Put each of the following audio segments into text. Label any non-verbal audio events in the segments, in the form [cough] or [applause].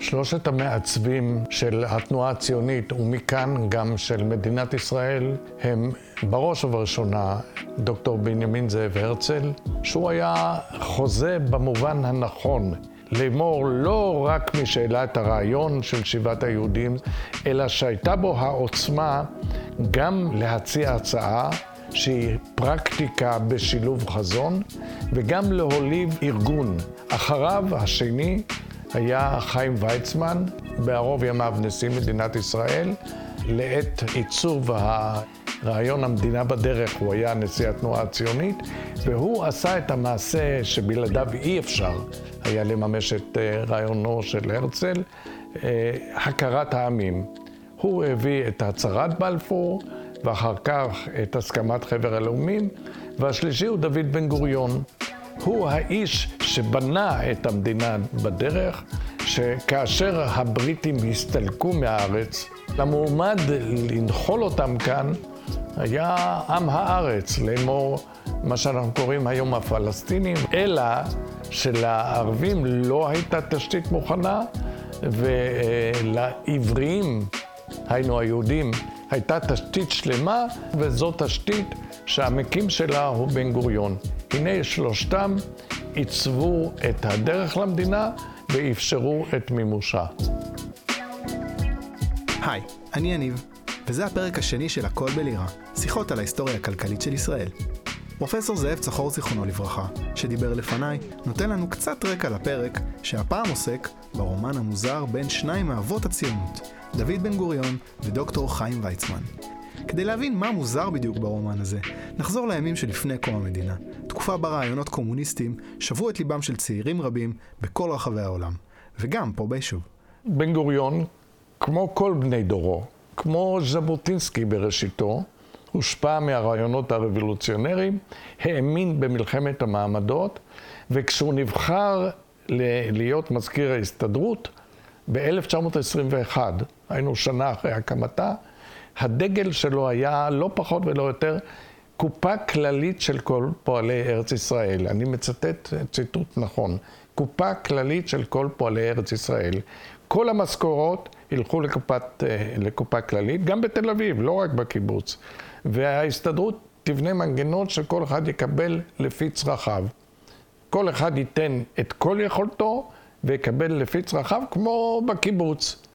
שלושת המעצבים של התנועה הציונית, ומכאן גם של מדינת ישראל, הם בראש ובראשונה דוקטור בנימין זאב הרצל, שהוא היה חוזה במובן הנכון. לאמור לא רק מי שהעלה את הרעיון של שיבת היהודים, אלא שהייתה בו העוצמה גם להציע הצעה שהיא פרקטיקה בשילוב חזון, וגם להוליב ארגון. אחריו, השני, היה חיים ויצמן, בערוב ימיו נשיא מדינת ישראל. לעת עיצוב רעיון המדינה בדרך, הוא היה נשיא התנועה הציונית, והוא עשה את המעשה שבלעדיו אי אפשר היה לממש את אה, רעיונו של הרצל, אה, הכרת העמים. הוא הביא את הצהרת בלפור, ואחר כך את הסכמת חבר הלאומים, והשלישי הוא דוד בן גוריון. הוא האיש שבנה את המדינה בדרך, שכאשר הבריטים הסתלקו מהארץ, למועמד לנחול אותם כאן היה עם הארץ, לאמור מה שאנחנו קוראים היום הפלסטינים, אלא שלערבים לא הייתה תשתית מוכנה, ולעבריים, היינו היהודים, הייתה תשתית שלמה, וזו תשתית שהמקים שלה הוא בן גוריון. הנה שלושתם עיצבו את הדרך למדינה ואפשרו את מימושה. היי, אני יניב, וזה הפרק השני של הכל בלירה, שיחות על ההיסטוריה הכלכלית של ישראל. פרופסור זאב צחור זיכרונו לברכה, שדיבר לפניי, נותן לנו קצת רקע לפרק, שהפעם עוסק ברומן המוזר בין שניים מאבות הציונות, דוד בן גוריון ודוקטור חיים ויצמן. כדי להבין מה מוזר בדיוק ברומן הזה, נחזור לימים שלפני קום המדינה, תקופה בה רעיונות קומוניסטיים שברו את ליבם של צעירים רבים בכל רחבי העולם, וגם פה ביישוב. בן גוריון, כמו כל בני דורו, כמו ז'בוטינסקי בראשיתו, הושפע מהרעיונות הרבולוציונריים, האמין במלחמת המעמדות, וכשהוא נבחר להיות מזכיר ההסתדרות, ב-1921, היינו שנה אחרי הקמתה, הדגל שלו היה לא פחות ולא יותר קופה כללית של כל פועלי ארץ ישראל. אני מצטט ציטוט נכון. קופה כללית של כל פועלי ארץ ישראל. כל המשכורות ילכו לקופת, אה, לקופה כללית, גם בתל אביב, לא רק בקיבוץ. וההסתדרות תבנה מנגנון שכל אחד יקבל לפי צרכיו. כל אחד ייתן את כל יכולתו ויקבל לפי צרכיו כמו בקיבוץ.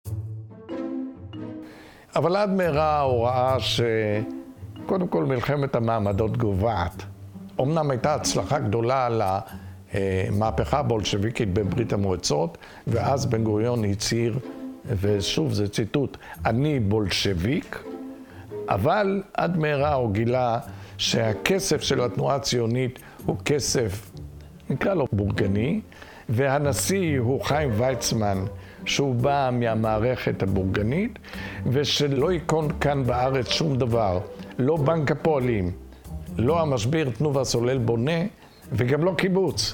אבל עד מהרה הוא ראה שקודם כל מלחמת המעמדות גוועת. אמנם הייתה הצלחה גדולה למהפכה הבולשביקית בברית המועצות, ואז בן גוריון הצהיר, ושוב זה ציטוט, אני בולשביק, אבל עד מהרה הוא גילה שהכסף של התנועה הציונית הוא כסף, נקרא לו בורגני, והנשיא הוא חיים ויצמן, שהוא בא מהמערכת הבורגנית, ושלא ייכון כאן בארץ שום דבר, לא בנק הפועלים, לא המשביר תנובה סולל בונה, וגם לא קיבוץ.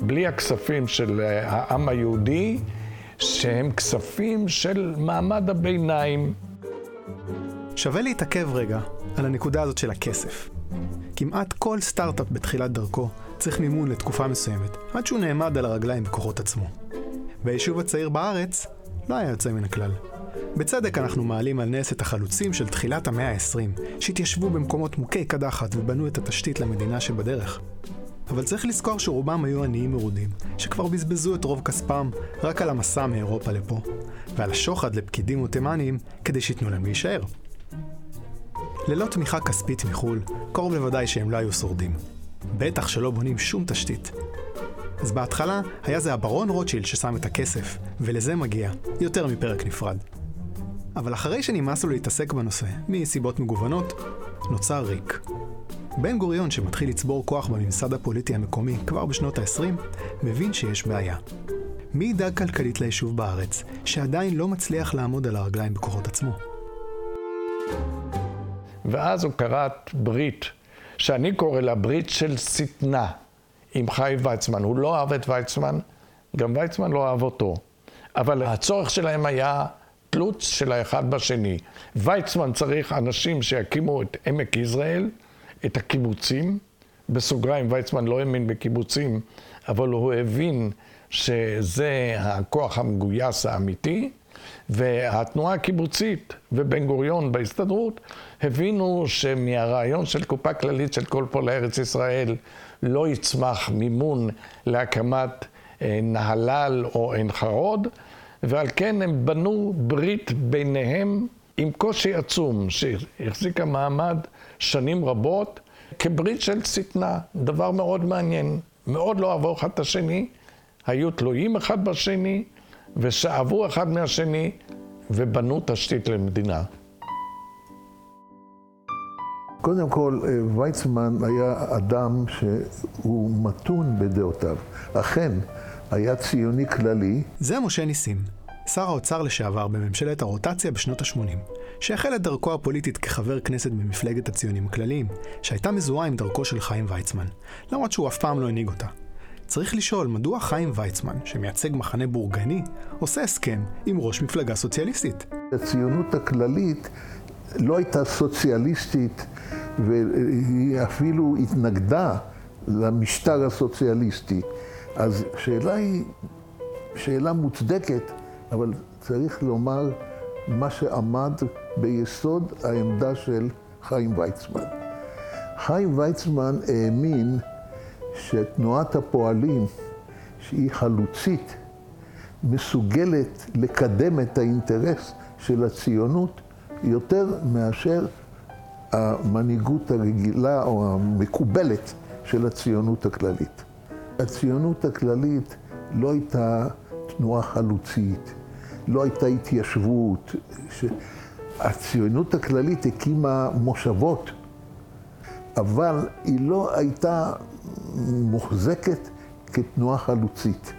בלי הכספים של העם היהודי, שהם כספים של מעמד הביניים. שווה להתעכב רגע על הנקודה הזאת של הכסף. כמעט כל סטארט-אפ בתחילת דרכו צריך מימון לתקופה מסוימת, עד שהוא נעמד על הרגליים בכוחות עצמו. והיישוב הצעיר בארץ לא היה יוצא מן הכלל. בצדק אנחנו מעלים על נס את החלוצים של תחילת המאה ה-20, שהתיישבו במקומות מוכי קדחת ובנו את התשתית למדינה שבדרך. אבל צריך לזכור שרובם היו עניים מרודים, שכבר בזבזו את רוב כספם רק על המסע מאירופה לפה, ועל השוחד לפקידים ותימנים כדי שייתנו להם להישאר. ללא תמיכה כספית מחו"ל, קרוב לוודאי שהם לא היו שורדים. בטח שלא בונים שום תשתית. אז בהתחלה היה זה הברון רוטשילד ששם את הכסף, ולזה מגיע, יותר מפרק נפרד. אבל אחרי שנמאס לו להתעסק בנושא, מסיבות מגוונות, נוצר ריק. בן גוריון, שמתחיל לצבור כוח בממסד הפוליטי המקומי כבר בשנות ה-20, מבין שיש בעיה. מי ידאג כלכלית ליישוב בארץ, שעדיין לא מצליח לעמוד על הרגליים בכוחות עצמו? ואז הוא כרת ברית, שאני קורא לה ברית של שטנה, עם חיים ויצמן. הוא לא אהב את ויצמן, גם ויצמן לא אהב אותו. אבל הצורך שלהם היה תלות של האחד בשני. ויצמן צריך אנשים שיקימו את עמק יזרעאל, את הקיבוצים. בסוגריים, ויצמן לא האמין בקיבוצים, אבל הוא הבין שזה הכוח המגויס האמיתי, והתנועה הקיבוצית ובן גוריון בהסתדרות הבינו שמהרעיון של קופה כללית של כל פה לארץ ישראל לא יצמח מימון להקמת אה, נהלל או עין חרוד, ועל כן הם בנו ברית ביניהם עם קושי עצום שהחזיקה מעמד שנים רבות כברית של שטנה, דבר מאוד מעניין. מאוד לא אהבו אחד את השני, היו תלויים אחד בשני, ושאבו אחד מהשני, ובנו תשתית למדינה. קודם כל, אה, ויצמן היה אדם שהוא מתון בדעותיו. אכן, היה ציוני כללי. זה משה ניסים, שר האוצר לשעבר בממשלת הרוטציה בשנות ה-80, שהחל את דרכו הפוליטית כחבר כנסת במפלגת הציונים הכלליים, שהייתה מזוהה עם דרכו של חיים ויצמן, למרות שהוא אף פעם לא הנהיג אותה. צריך לשאול מדוע חיים ויצמן, שמייצג מחנה בורגני, עושה הסכם עם ראש מפלגה סוציאליסטית. הציונות הכללית לא הייתה סוציאליסטית, והיא אפילו התנגדה למשטר הסוציאליסטי. אז השאלה היא שאלה מוצדקת, אבל צריך לומר מה שעמד ביסוד העמדה של חיים ויצמן. חיים ויצמן האמין שתנועת הפועלים, שהיא חלוצית, מסוגלת לקדם את האינטרס של הציונות יותר מאשר המנהיגות הרגילה או המקובלת של הציונות הכללית. הציונות הכללית לא הייתה תנועה חלוצית, לא הייתה התיישבות. ש... הציונות הכללית הקימה מושבות, אבל היא לא הייתה מוחזקת כתנועה חלוצית.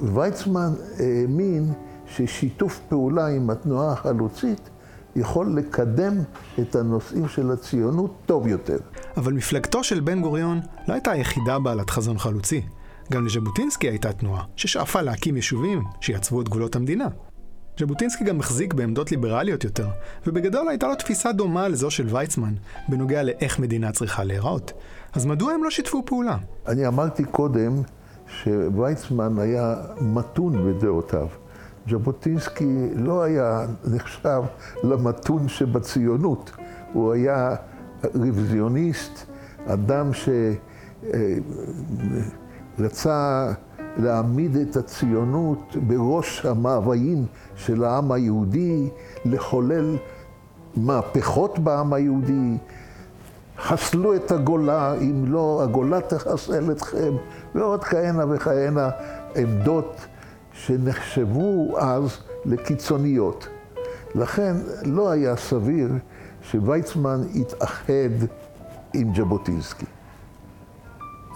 ויצמן האמין ששיתוף פעולה עם התנועה החלוצית יכול לקדם את הנושאים של הציונות טוב יותר. אבל מפלגתו של בן גוריון לא הייתה היחידה בעלת חזון חלוצי. גם לז'בוטינסקי הייתה תנועה ששאפה להקים יישובים שיעצבו את גבולות המדינה. ז'בוטינסקי גם החזיק בעמדות ליברליות יותר, ובגדול הייתה לו תפיסה דומה לזו של ויצמן, בנוגע לאיך מדינה צריכה להיראות. אז מדוע הם לא שיתפו פעולה? אני אמרתי קודם שוויצמן היה מתון בדעותיו. ז'בוטינסקי לא היה נחשב למתון שבציונות, הוא היה רוויזיוניסט, אדם שרצה להעמיד את הציונות בראש המאוויים של העם היהודי, לחולל מהפכות בעם היהודי. חסלו את הגולה, אם לא, הגולה תחסל אתכם, ועוד כהנה וכהנה עמדות שנחשבו אז לקיצוניות. לכן לא היה סביר שוויצמן יתאחד עם ז'בוטינסקי.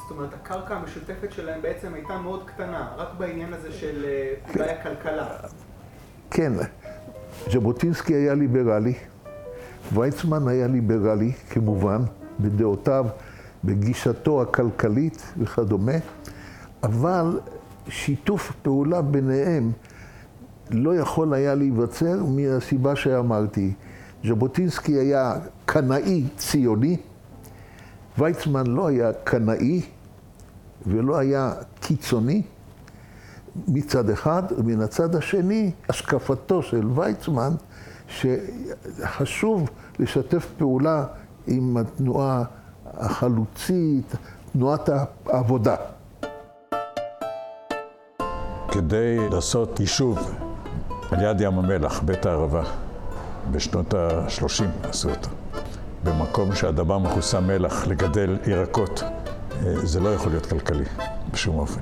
זאת אומרת, הקרקע המשותפת שלהם בעצם הייתה מאוד קטנה, רק בעניין הזה של אה, אולי הכלכלה. כן, ז'בוטינסקי היה ליברלי, ויצמן היה ליברלי, כמובן, בדעותיו, בגישתו הכלכלית וכדומה, אבל שיתוף פעולה ביניהם לא יכול היה להיווצר מהסיבה שאמרתי. ז'בוטינסקי היה קנאי ציוני, ויצמן לא היה קנאי ולא היה קיצוני מצד אחד, ומן הצד השני, השקפתו של ויצמן, שחשוב לשתף פעולה עם התנועה החלוצית, תנועת העבודה. כדי לעשות יישוב על יד ים המלח, בית הערבה, בשנות ה-30 עשו אותו. במקום שהאדמה מכוסה מלח לגדל ירקות, אה, זה לא יכול להיות כלכלי בשום אופן.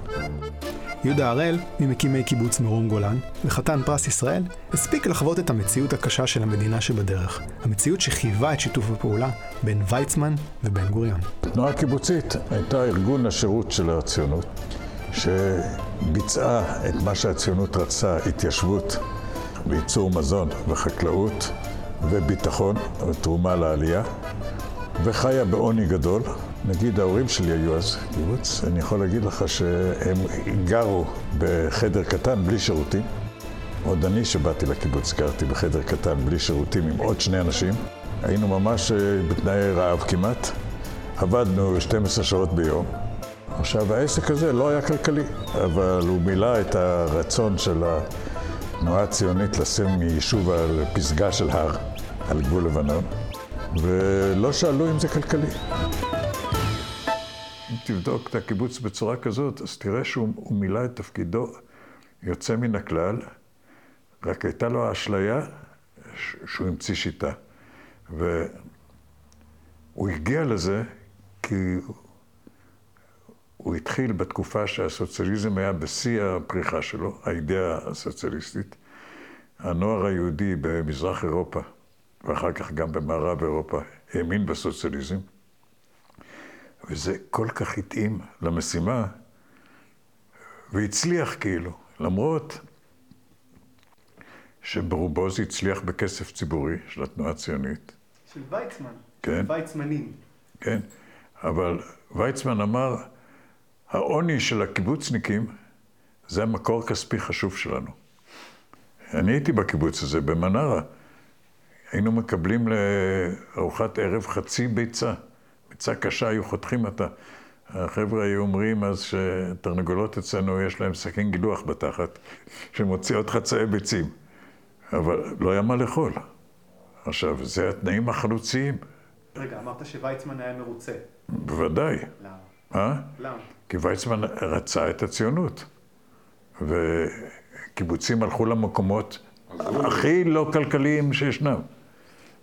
יהודה הראל, ממקימי קיבוץ מרום גולן, וחתן פרס ישראל, הספיק לחוות את המציאות הקשה של המדינה שבדרך. המציאות שחייבה את שיתוף הפעולה בין ויצמן ובן גוריון. התנועה הקיבוצית הייתה ארגון השירות של הציונות, שביצעה את מה שהציונות רצה, התיישבות בייצור מזון וחקלאות וביטחון ותרומה לעלייה, וחיה בעוני גדול. נגיד ההורים שלי היו אז קיבוץ, אני יכול להגיד לך שהם גרו בחדר קטן בלי שירותים. עוד אני שבאתי לקיבוץ גרתי בחדר קטן בלי שירותים עם עוד שני אנשים. היינו ממש אה, בתנאי רעב כמעט. עבדנו 12 שעות ביום. עכשיו, העסק הזה לא היה כלכלי, אבל הוא מילא את הרצון של התנועה הציונית לשים יישוב על פסגה של הר, על גבול לבנון, ולא שאלו אם זה כלכלי. אם תבדוק את הקיבוץ בצורה כזאת, אז תראה שהוא מילא את תפקידו יוצא מן הכלל, רק הייתה לו האשליה שהוא המציא שיטה. והוא הגיע לזה כי הוא התחיל בתקופה שהסוציאליזם היה בשיא הפריחה שלו, האידאה הסוציאליסטית. הנוער היהודי במזרח אירופה, ואחר כך גם במערב אירופה, האמין בסוציאליזם. וזה כל כך התאים למשימה, והצליח כאילו, למרות שברובו זה הצליח בכסף ציבורי של התנועה הציונית. של ויצמן. כן. ויצמנים. כן, אבל ויצמן אמר, העוני של הקיבוצניקים זה המקור כספי חשוב שלנו. אני הייתי בקיבוץ הזה, במנרה. היינו מקבלים לארוחת ערב חצי ביצה. ביצה קשה, היו חותכים אותה. החבר'ה היו אומרים אז שתרנגולות אצלנו יש להם סכין גילוח בתחת, [laughs] שמוציאות חצאי ביצים. אבל לא היה מה לאכול. עכשיו, זה התנאים החלוציים. רגע, אמרת שוויצמן היה מרוצה. בוודאי. למה? אה? למה? כי ויצמן רצה את הציונות. וקיבוצים הלכו למקומות הכי לא כלכליים שישנם.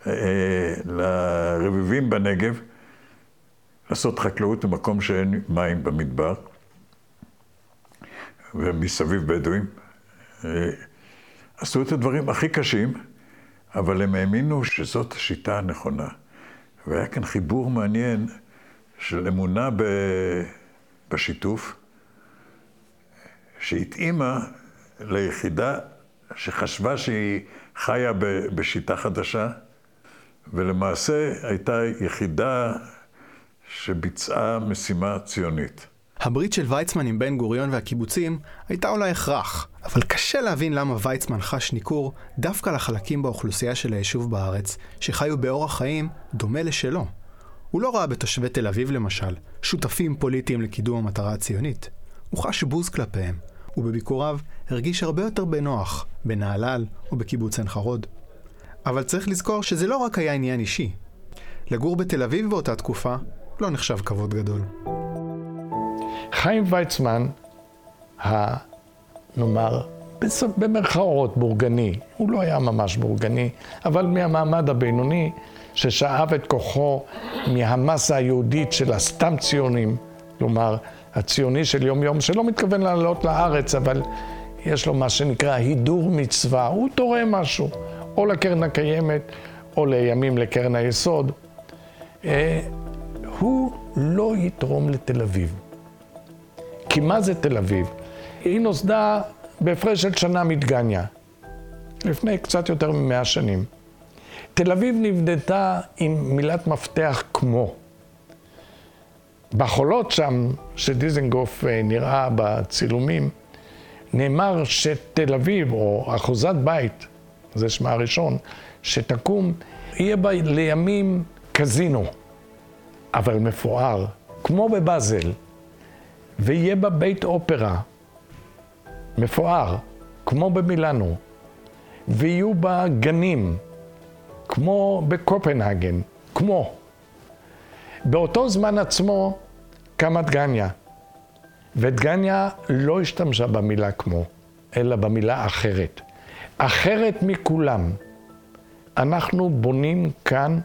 אה, לרביבים בנגב, לעשות חקלאות במקום שאין מים במדבר, ומסביב בדואים. אה, עשו את הדברים הכי קשים, אבל הם האמינו שזאת השיטה הנכונה. והיה כאן חיבור מעניין של אמונה ב... בשיתוף, שהתאימה ליחידה שחשבה שהיא חיה. בשיטה חדשה, ולמעשה הייתה יחידה שביצעה משימה ציונית. הברית של ויצמן עם בן גוריון והקיבוצים הייתה אולי הכרח, אבל קשה להבין למה ויצמן חש ניכור דווקא לחלקים באוכלוסייה של היישוב בארץ, שחיו באורח חיים דומה לשלו. הוא לא ראה בתושבי תל אביב למשל, שותפים פוליטיים לקידום המטרה הציונית. הוא חש בוז כלפיהם, ובביקוריו הרגיש הרבה יותר בנוח, בנהלל או בקיבוץ עין חרוד. אבל צריך לזכור שזה לא רק היה עניין אישי. לגור בתל אביב באותה תקופה לא נחשב כבוד גדול. חיים ויצמן, ה... נאמר, במרכאות בורגני, הוא לא היה ממש בורגני, אבל מהמעמד הבינוני, ששאב את כוחו מהמסה היהודית של הסתם ציונים, כלומר, הציוני של יום-יום, שלא מתכוון לעלות לארץ, אבל יש לו מה שנקרא הידור מצווה, הוא תורם משהו, או לקרן הקיימת, או לימים לקרן היסוד. אה, הוא לא יתרום לתל אביב. כי מה זה תל אביב? היא נוסדה בהפרש של שנה מדגניה, לפני קצת יותר ממאה שנים. תל אביב נבנתה עם מילת מפתח כמו. בחולות שם, שדיזנגוף אה, נראה בצילומים, נאמר שתל אביב, או אחוזת בית, זה שמה הראשון, שתקום, יהיה בה לימים קזינו, אבל מפואר, כמו בבאזל. ויהיה בה בית אופרה מפואר, כמו במילאנו, ויהיו בה גנים, כמו בקופנהגן, כמו. באותו זמן עצמו קמה דגניה, ודגניה לא השתמשה במילה כמו, אלא במילה אחרת. אחרת מכולם. אנחנו בונים כאן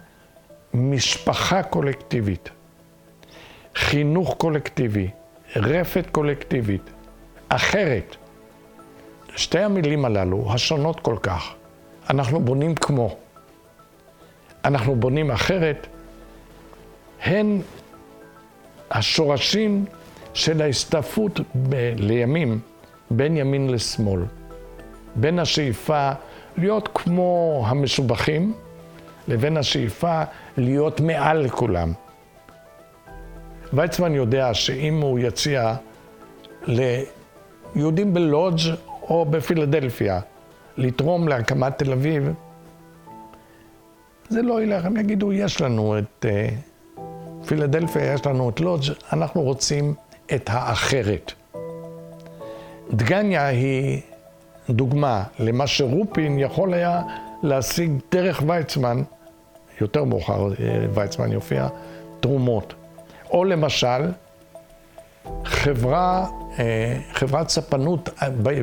משפחה קולקטיבית, חינוך קולקטיבי, רפת קולקטיבית, אחרת. שתי המילים הללו, השונות כל כך, אנחנו בונים כמו. אנחנו בונים אחרת, הן השורשים של ההסתעפות ב- לימים בין ימין לשמאל, בין השאיפה להיות כמו המשובחים, לבין השאיפה להיות מעל לכולם. ויצמן יודע שאם הוא יציע ליהודים בלודג' או בפילדלפיה לתרום להקמת תל אביב, זה לא ילך, הם יגידו, יש לנו את uh, פילדלפיה, יש לנו את לודג', אנחנו רוצים את האחרת. דגניה היא דוגמה למה שרופין יכול היה להשיג דרך ויצמן, יותר מאוחר אה, ויצמן יופיע, תרומות. או למשל, חברה, אה, חברת ספנות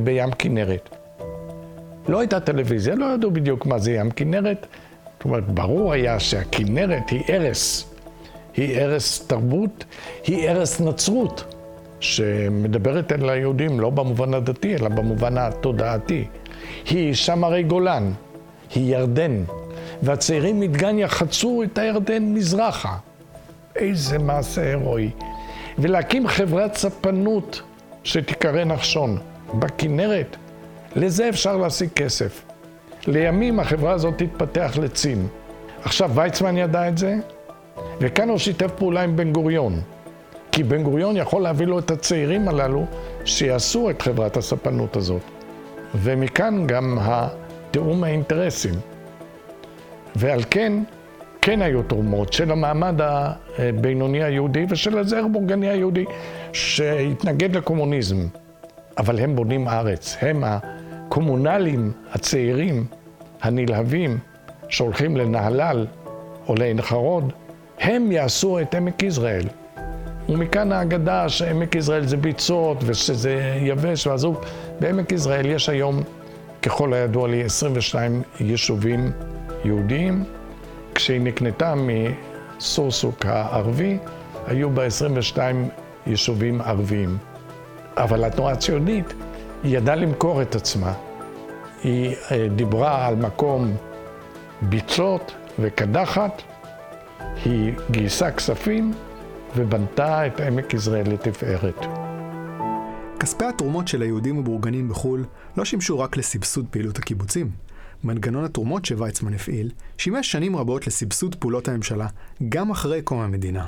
בים כנרת. לא הייתה טלוויזיה, לא ידעו בדיוק מה זה ים כנרת. זאת אומרת, ברור היה שהכנרת היא ערש. היא ערש תרבות, היא ערש נצרות, שמדברת אל היהודים לא במובן הדתי, אלא במובן התודעתי. היא שם הרי גולן, היא ירדן, והצעירים מדגניה חצו את הירדן מזרחה. איזה מעשה הירואי. ולהקים חברת ספנות שתיקרא נחשון בכנרת, לזה אפשר להשיג כסף. לימים החברה הזאת תתפתח לצים. עכשיו, ויצמן ידע את זה, וכאן הוא שיתף פעולה עם בן גוריון. כי בן גוריון יכול להביא לו את הצעירים הללו שיעשו את חברת הספנות הזאת. ומכאן גם התיאום האינטרסים. ועל כן, כן היו תרומות של המעמד הבינוני היהודי ושל הזרם הבורגני היהודי שהתנגד לקומוניזם. אבל הם בונים ארץ, הם הקומונלים הצעירים, הנלהבים, שהולכים לנהלל או לעין חרוד, הם יעשו את עמק יזרעאל. ומכאן האגדה שעמק יזרעאל זה ביצות ושזה יבש ועזוב. בעמק יזרעאל יש היום, ככל הידוע לי, 22 יישובים יהודיים. כשהיא נקנתה מסורסוק הערבי, היו בה 22 יישובים ערביים. אבל התנועה הציונית ידעה למכור את עצמה. היא אה, דיברה על מקום ביצות וקדחת, היא גייסה כספים ובנתה את עמק יזרעאל לתפארת. כספי התרומות של היהודים הבורגנים בחו"ל לא שימשו רק לסבסוד פעילות הקיבוצים. מנגנון התרומות שוויצמן הפעיל שימש שנים רבות לסבסוד פעולות הממשלה גם אחרי קום המדינה.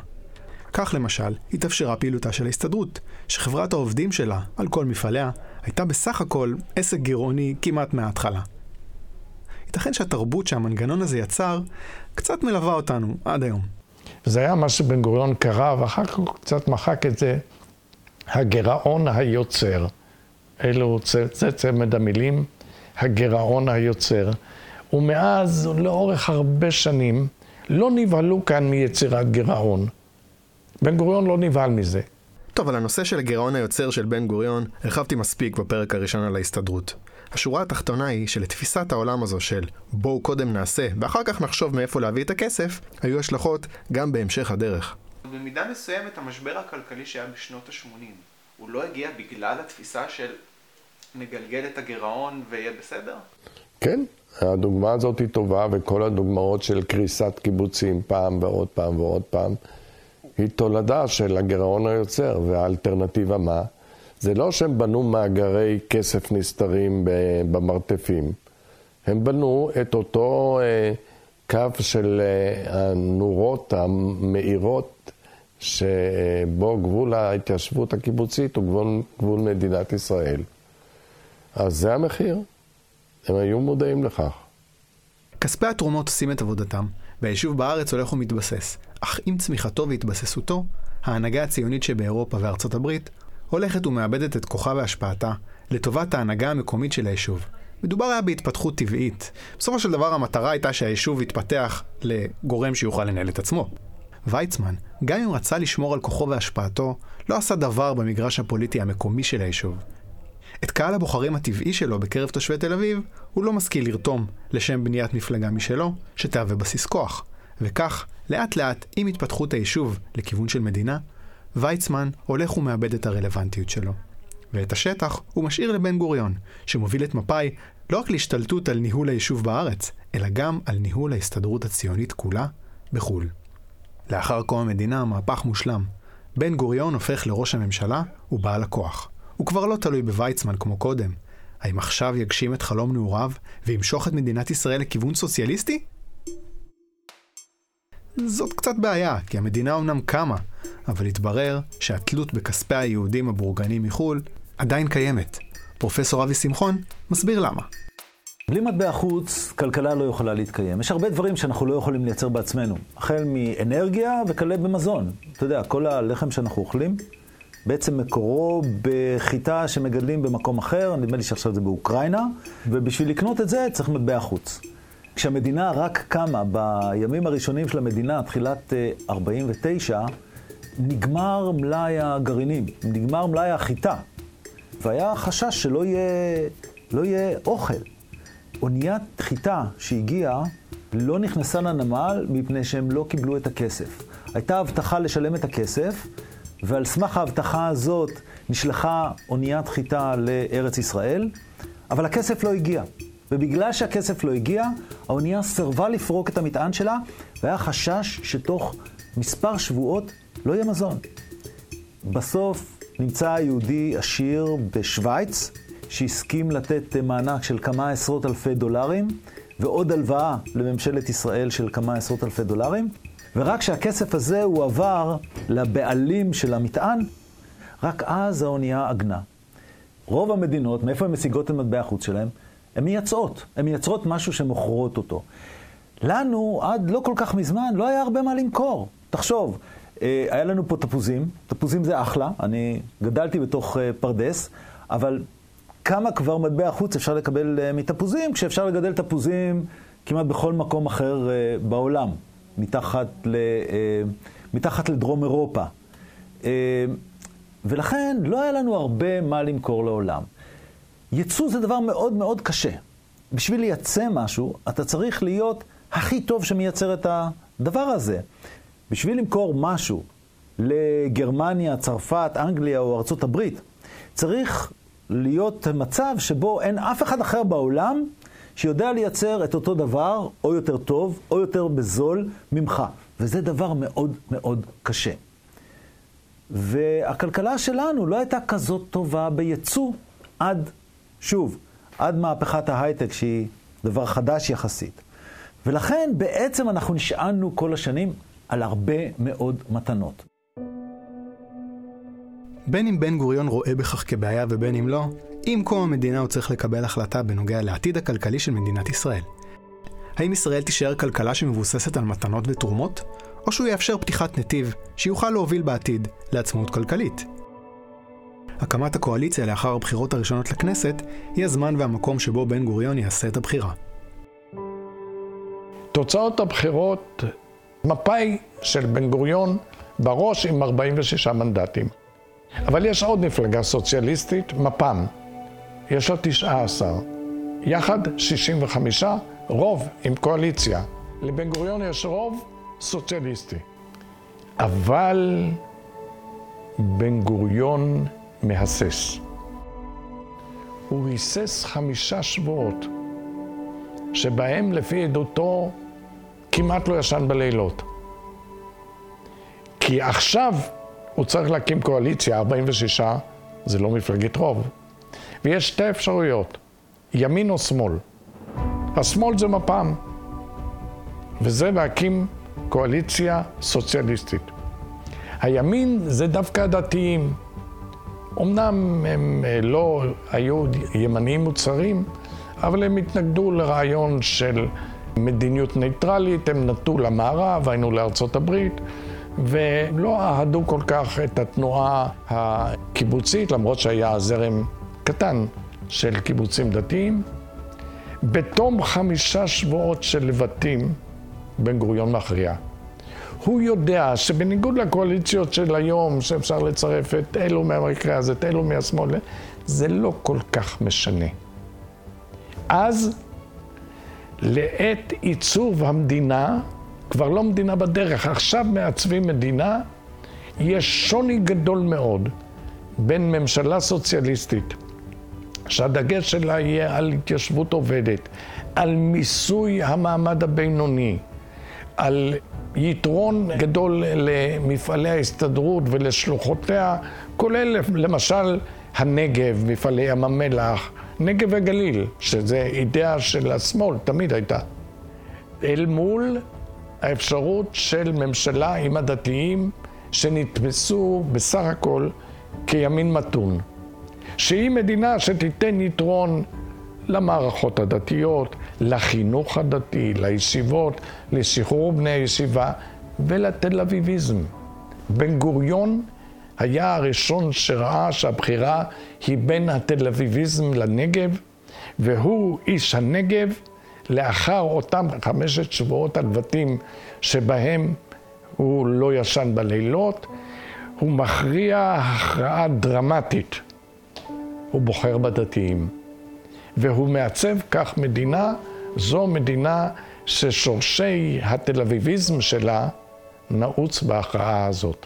כך למשל, התאפשרה פעילותה של ההסתדרות, שחברת העובדים שלה, על כל מפעליה, הייתה בסך הכל עסק גירעוני כמעט מההתחלה. ייתכן שהתרבות שהמנגנון הזה יצר, קצת מלווה אותנו עד היום. זה היה מה שבן גוריון קרא, ואחר כך הוא קצת מחק את זה, הגירעון היוצר. אלו, זה צמד המילים, הגירעון היוצר. ומאז, לאורך הרבה שנים, לא נבהלו כאן מיצירת גירעון. בן גוריון לא נבהל מזה. טוב, על הנושא של הגירעון היוצר של בן גוריון, הרחבתי מספיק בפרק הראשון על ההסתדרות. השורה התחתונה היא שלתפיסת העולם הזו של בואו קודם נעשה ואחר כך נחשוב מאיפה להביא את הכסף, היו השלכות גם בהמשך הדרך. במידה מסוימת המשבר הכלכלי שהיה בשנות ה-80, הוא לא הגיע בגלל התפיסה של נגלגל את הגירעון ויהיה בסדר? כן, הדוגמה הזאת היא טובה, וכל הדוגמאות של קריסת קיבוצים פעם ועוד פעם ועוד פעם, היא תולדה של הגירעון היוצר, והאלטרנטיבה מה? זה לא שהם בנו מאגרי כסף נסתרים במרתפים, הם בנו את אותו אה, קו של אה, הנורות המאירות, שבו גבול ההתיישבות הקיבוצית הוא גבול, גבול מדינת ישראל. אז זה המחיר. הם היו מודעים לכך. כספי התרומות עושים את עבודתם, והיישוב בארץ הולך ומתבסס. אך עם צמיחתו והתבססותו, ההנהגה הציונית שבאירופה וארצות הברית הולכת ומאבדת את כוחה והשפעתה לטובת ההנהגה המקומית של היישוב. מדובר היה בהתפתחות טבעית. בסופו של דבר המטרה הייתה שהיישוב יתפתח לגורם שיוכל לנהל את עצמו. ויצמן, גם אם רצה לשמור על כוחו והשפעתו, לא עשה דבר במגרש הפוליטי המקומי של היישוב. את קהל הבוחרים הטבעי שלו בקרב תושבי תל אביב, הוא לא משכיל לרתום לשם בניית מפלגה משלו, שתהווה בסיס כוח. וכך, לאט לאט, עם התפתחות היישוב לכיוון של מדינה, ויצמן הולך ומאבד את הרלוונטיות שלו. ואת השטח הוא משאיר לבן גוריון, שמוביל את מפא"י לא רק להשתלטות על ניהול היישוב בארץ, אלא גם על ניהול ההסתדרות הציונית כולה בחו"ל. לאחר קום המדינה המהפך מושלם. בן גוריון הופך לראש הממשלה ובעל הכוח. הוא כבר לא תלוי בוויצמן כמו קודם. האם עכשיו יגשים את חלום נעוריו וימשוך את מדינת ישראל לכיוון סוציאליסטי? זאת קצת בעיה, כי המדינה אומנם קמה, אבל התברר שהתלות בכספי היהודים הבורגנים מחו"ל עדיין קיימת. פרופסור אבי שמחון מסביר למה. בלי מטבע חוץ, כלכלה לא יכולה להתקיים. יש הרבה דברים שאנחנו לא יכולים לייצר בעצמנו. החל מאנרגיה וכלה במזון. אתה יודע, כל הלחם שאנחנו אוכלים, בעצם מקורו בחיטה שמגדלים במקום אחר, נדמה לי שעכשיו זה באוקראינה, ובשביל לקנות את זה צריך מטבע חוץ. כשהמדינה רק קמה, בימים הראשונים של המדינה, תחילת 49, אה, נגמר מלאי הגרעינים, נגמר מלאי החיטה. והיה חשש שלא יהיה, לא יהיה אוכל. אוניית חיטה שהגיעה לא נכנסה לנמל מפני שהם לא קיבלו את הכסף. הייתה הבטחה לשלם את הכסף, ועל סמך ההבטחה הזאת נשלחה אוניית חיטה לארץ ישראל, אבל הכסף לא הגיע. ובגלל שהכסף לא הגיע, האונייה סירבה לפרוק את המטען שלה, והיה חשש שתוך מספר שבועות לא יהיה מזון. בסוף נמצא יהודי עשיר בשוויץ, שהסכים לתת מענק של כמה עשרות אלפי דולרים, ועוד הלוואה לממשלת ישראל של כמה עשרות אלפי דולרים, ורק כשהכסף הזה הועבר לבעלים של המטען, רק אז האונייה עגנה. רוב המדינות, מאיפה הן משיגות את מטבע החוץ שלהן? הן מייצאות. הן מייצרות משהו שמוכרות אותו. לנו, עד לא כל כך מזמן, לא היה הרבה מה למכור. תחשוב, אה, היה לנו פה תפוזים, תפוזים זה אחלה, אני גדלתי בתוך אה, פרדס, אבל כמה כבר מטבע חוץ אפשר לקבל אה, מתפוזים, כשאפשר לגדל תפוזים כמעט בכל מקום אחר בעולם, מתחת, ל, מתחת לדרום אירופה. ולכן לא היה לנו הרבה מה למכור לעולם. ייצוא זה דבר מאוד מאוד קשה. בשביל לייצא משהו, אתה צריך להיות הכי טוב שמייצר את הדבר הזה. בשביל למכור משהו לגרמניה, צרפת, אנגליה או ארצות הברית, צריך להיות מצב שבו אין אף אחד אחר בעולם שיודע לייצר את אותו דבר, או יותר טוב, או יותר בזול ממך. וזה דבר מאוד מאוד קשה. והכלכלה שלנו לא הייתה כזאת טובה בייצוא עד, שוב, עד מהפכת ההייטק, שהיא דבר חדש יחסית. ולכן בעצם אנחנו נשענו כל השנים על הרבה מאוד מתנות. בין אם בן גוריון רואה בכך כבעיה ובין אם לא, עם קום המדינה הוא צריך לקבל החלטה בנוגע לעתיד הכלכלי של מדינת ישראל. האם ישראל תישאר כלכלה שמבוססת על מתנות ותרומות, או שהוא יאפשר פתיחת נתיב שיוכל להוביל בעתיד לעצמאות כלכלית? הקמת הקואליציה לאחר הבחירות הראשונות לכנסת היא הזמן והמקום שבו בן גוריון יעשה את הבחירה. תוצאות הבחירות מפא"י של בן גוריון בראש עם 46 מנדטים. אבל יש עוד מפלגה סוציאליסטית, מפ"ם. יש לה 19. יחד 65, רוב עם קואליציה. לבן גוריון יש רוב סוציאליסטי. אבל בן גוריון מהסס. הוא היסס חמישה שבועות, שבהם לפי עדותו כמעט לא ישן בלילות. כי עכשיו הוא צריך להקים קואליציה, 46, זה לא מפלגת רוב. ויש שתי אפשרויות, ימין או שמאל. השמאל זה מפ"ם, וזה להקים קואליציה סוציאליסטית. הימין זה דווקא הדתיים. אמנם הם אה, לא היו ימניים מוצהרים, אבל הם התנגדו לרעיון של מדיניות ניטרלית, הם נטו למערב, היינו לארצות הברית, ולא אהדו כל כך את התנועה הקיבוצית, למרות שהיה זרם קטן של קיבוצים דתיים. בתום חמישה שבועות של לבטים, בן גוריון מכריע. הוא יודע שבניגוד לקואליציות של היום, שאפשר לצרף את אלו מהמקרה הזה, את אלו מהשמאל, זה לא כל כך משנה. אז לעת עיצוב המדינה, כבר לא מדינה בדרך, עכשיו מעצבים מדינה, יש שוני גדול מאוד בין ממשלה סוציאליסטית, שהדגש שלה יהיה על התיישבות עובדת, על מיסוי המעמד הבינוני, על יתרון גדול למפעלי ההסתדרות ולשלוחותיה, כולל למשל הנגב, מפעלי ים המלח, נגב וגליל, שזה אידאה של השמאל, תמיד הייתה. אל מול האפשרות של ממשלה עם הדתיים שנתפסו בסך הכל כימין מתון. שהיא מדינה שתיתן יתרון למערכות הדתיות, לחינוך הדתי, לישיבות, לשחרור בני הישיבה ולתל אביביזם. בן גוריון היה הראשון שראה שהבחירה היא בין התל אביביזם לנגב, והוא איש הנגב, לאחר אותם חמשת שבועות הלבטים שבהם הוא לא ישן בלילות, הוא מכריע הכרעה דרמטית. הוא בוחר בדתיים. והוא מעצב כך מדינה, זו מדינה ששורשי התל אביביזם שלה נעוץ בהכרעה הזאת.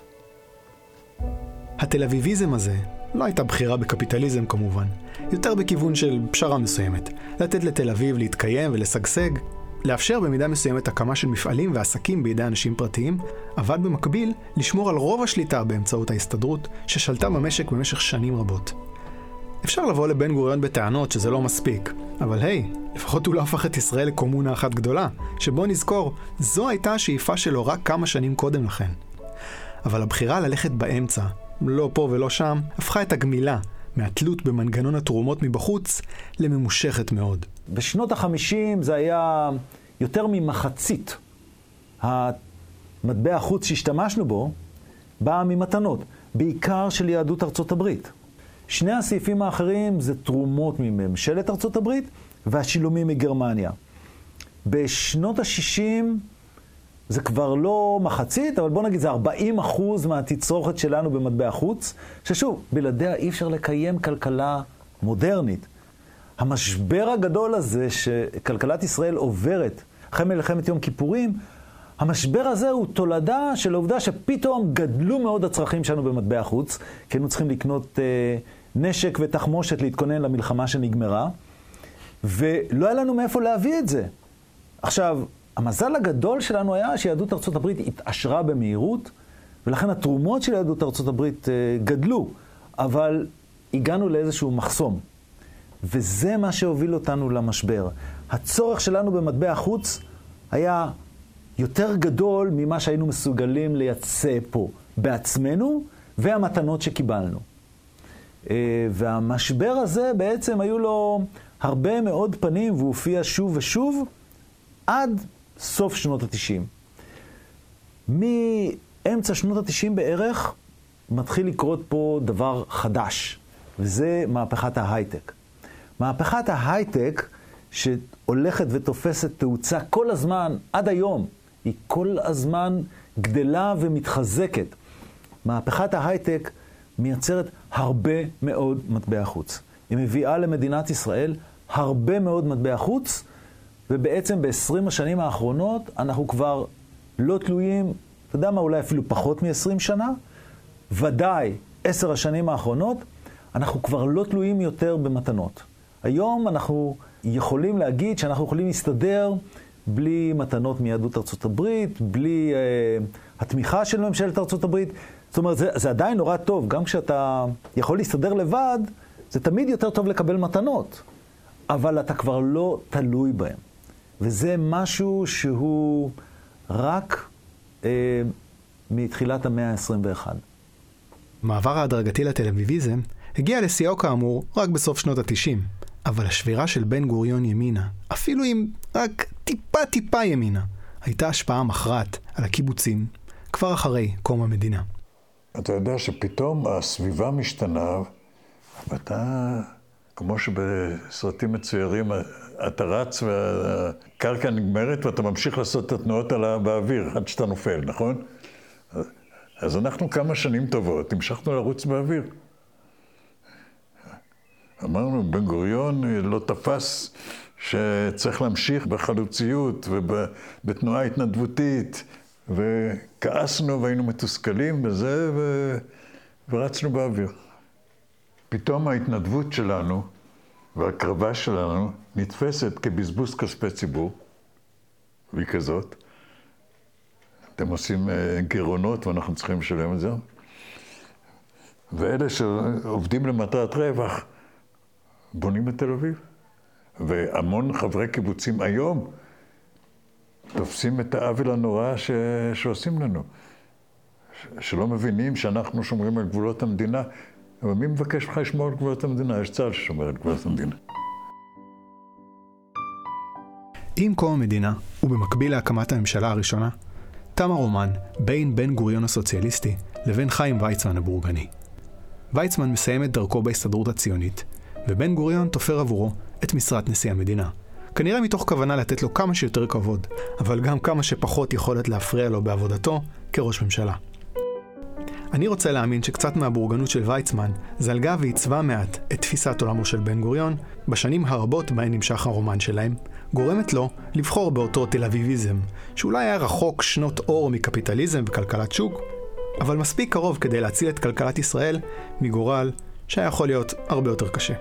התל אביביזם הזה לא הייתה בחירה בקפיטליזם כמובן, יותר בכיוון של פשרה מסוימת. לתת לתל אביב להתקיים ולשגשג, לאפשר במידה מסוימת הקמה של מפעלים ועסקים בידי אנשים פרטיים, אבל במקביל לשמור על רוב השליטה באמצעות ההסתדרות, ששלטה במשק במשך שנים רבות. אפשר לבוא לבן גוריון בטענות שזה לא מספיק, אבל היי, לפחות הוא לא הפך את ישראל לקומונה אחת גדולה, שבו נזכור, זו הייתה השאיפה שלו רק כמה שנים קודם לכן. אבל הבחירה ללכת באמצע, לא פה ולא שם, הפכה את הגמילה מהתלות במנגנון התרומות מבחוץ לממושכת מאוד. בשנות החמישים זה היה יותר ממחצית המטבע החוץ שהשתמשנו בו, בא ממתנות, בעיקר של יהדות ארצות הברית. שני הסעיפים האחרים זה תרומות מממשלת ארצות הברית והשילומים מגרמניה. בשנות ה-60 זה כבר לא מחצית, אבל בוא נגיד זה 40 אחוז מהתצרוכת שלנו במטבע חוץ, ששוב, בלעדיה אי אפשר לקיים כלכלה מודרנית. המשבר הגדול הזה שכלכלת ישראל עוברת אחרי מלחמת יום כיפורים, המשבר הזה הוא תולדה של העובדה שפתאום גדלו מאוד הצרכים שלנו במטבע חוץ, כי היינו צריכים לקנות אה, נשק ותחמושת להתכונן למלחמה שנגמרה, ולא היה לנו מאיפה להביא את זה. עכשיו, המזל הגדול שלנו היה שיהדות ארצות הברית התעשרה במהירות, ולכן התרומות של יהדות ארצות הברית אה, גדלו, אבל הגענו לאיזשהו מחסום. וזה מה שהוביל אותנו למשבר. הצורך שלנו במטבע חוץ היה יותר גדול ממה שהיינו מסוגלים לייצא פה בעצמנו, והמתנות שקיבלנו. אה, והמשבר הזה בעצם היו לו הרבה מאוד פנים, והוא הופיע שוב ושוב עד סוף שנות התשעים. מאמצע שנות התשעים בערך מתחיל לקרות פה דבר חדש, וזה מהפכת ההייטק. מהפכת ההייטק, שהולכת ותופסת תאוצה כל הזמן, עד היום, היא כל הזמן גדלה ומתחזקת. מהפכת ההייטק מייצרת הרבה מאוד מטבע חוץ. היא מביאה למדינת ישראל הרבה מאוד מטבע חוץ, ובעצם ב-20 השנים האחרונות אנחנו כבר לא תלויים, אתה יודע מה, אולי אפילו פחות מ-20 שנה, ודאי עשר השנים האחרונות, אנחנו כבר לא תלויים יותר במתנות. היום אנחנו יכולים להגיד שאנחנו יכולים להסתדר בלי מתנות מיהדות ארצות הברית, בלי אה, התמיכה של ממשלת ארצות הברית. זאת אומרת, זה, זה עדיין נורא טוב, גם כשאתה יכול להסתדר לבד, זה תמיד יותר טוב לקבל מתנות, אבל אתה כבר לא תלוי בהם. וזה משהו שהוא רק אה, מתחילת המאה ה-21. מעבר ההדרגתי לתל אביביזם הגיע לשיאו כאמור רק בסוף שנות ה-90, אבל השבירה של בן גוריון ימינה, אפילו אם רק טיפה טיפה ימינה, הייתה השפעה מכרעת על הקיבוצים כבר אחרי קום המדינה. אתה יודע שפתאום הסביבה משתנה, ואתה, כמו שבסרטים מצוירים, אתה רץ והקרקע נגמרת ואתה ממשיך לעשות את התנועות באוויר עד שאתה נופל, נכון? אז אנחנו כמה שנים טובות המשכנו לרוץ באוויר. אמרנו, בן גוריון לא תפס שצריך להמשיך בחלוציות ובתנועה התנדבותית, וכעסנו והיינו מתוסכלים בזה ו... ורצנו באוויר. פתאום ההתנדבות שלנו וההקרבה שלנו נתפסת כבזבוז כספי ציבור, והיא כזאת. אתם עושים אה, גירעונות ואנחנו צריכים לשלם את זה. ואלה שעובדים למטרת רווח, בונים את תל אביב. והמון חברי קיבוצים היום תופסים את העוול הנורא ש... שעושים לנו. שלא מבינים שאנחנו שומרים על גבולות המדינה, אבל מי מבקש ממך לשמור על גבולות המדינה? יש צה"ל ששומר על גבולות המדינה. עם קום המדינה, ובמקביל להקמת הממשלה הראשונה, תם הרומן בין בן גוריון הסוציאליסטי לבין חיים ויצמן הבורגני. ויצמן מסיים את דרכו בהסתדרות הציונית, ובן גוריון תופר עבורו את משרת נשיא המדינה. כנראה מתוך כוונה לתת לו כמה שיותר כבוד, אבל גם כמה שפחות יכולת להפריע לו בעבודתו כראש ממשלה. אני רוצה להאמין שקצת מהבורגנות של ויצמן זלגה ועיצבה מעט את תפיסת עולמו של בן גוריון בשנים הרבות בהן נמשך הרומן שלהם, גורמת לו לבחור באותו תל אביביזם, שאולי היה רחוק שנות אור מקפיטליזם וכלכלת שוק, אבל מספיק קרוב כדי להציל את כלכלת ישראל מגורל שהיה יכול להיות הרבה יותר קשה.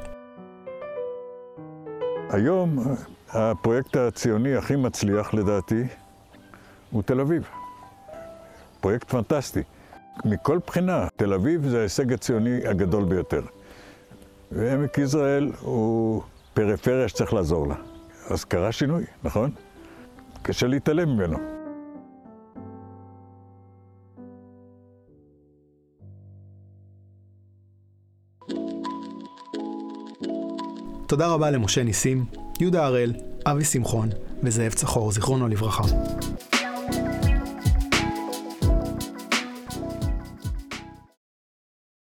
היום הפרויקט הציוני הכי מצליח לדעתי הוא תל אביב. פרויקט פנטסטי. מכל בחינה, תל אביב זה ההישג הציוני הגדול ביותר. ועמק יזרעאל הוא פריפריה שצריך לעזור לה. אז קרה שינוי, נכון? קשה להתעלם ממנו. תודה רבה למשה ניסים, יהודה הראל, אבי שמחון וזאב צחור, זיכרונו לברכה.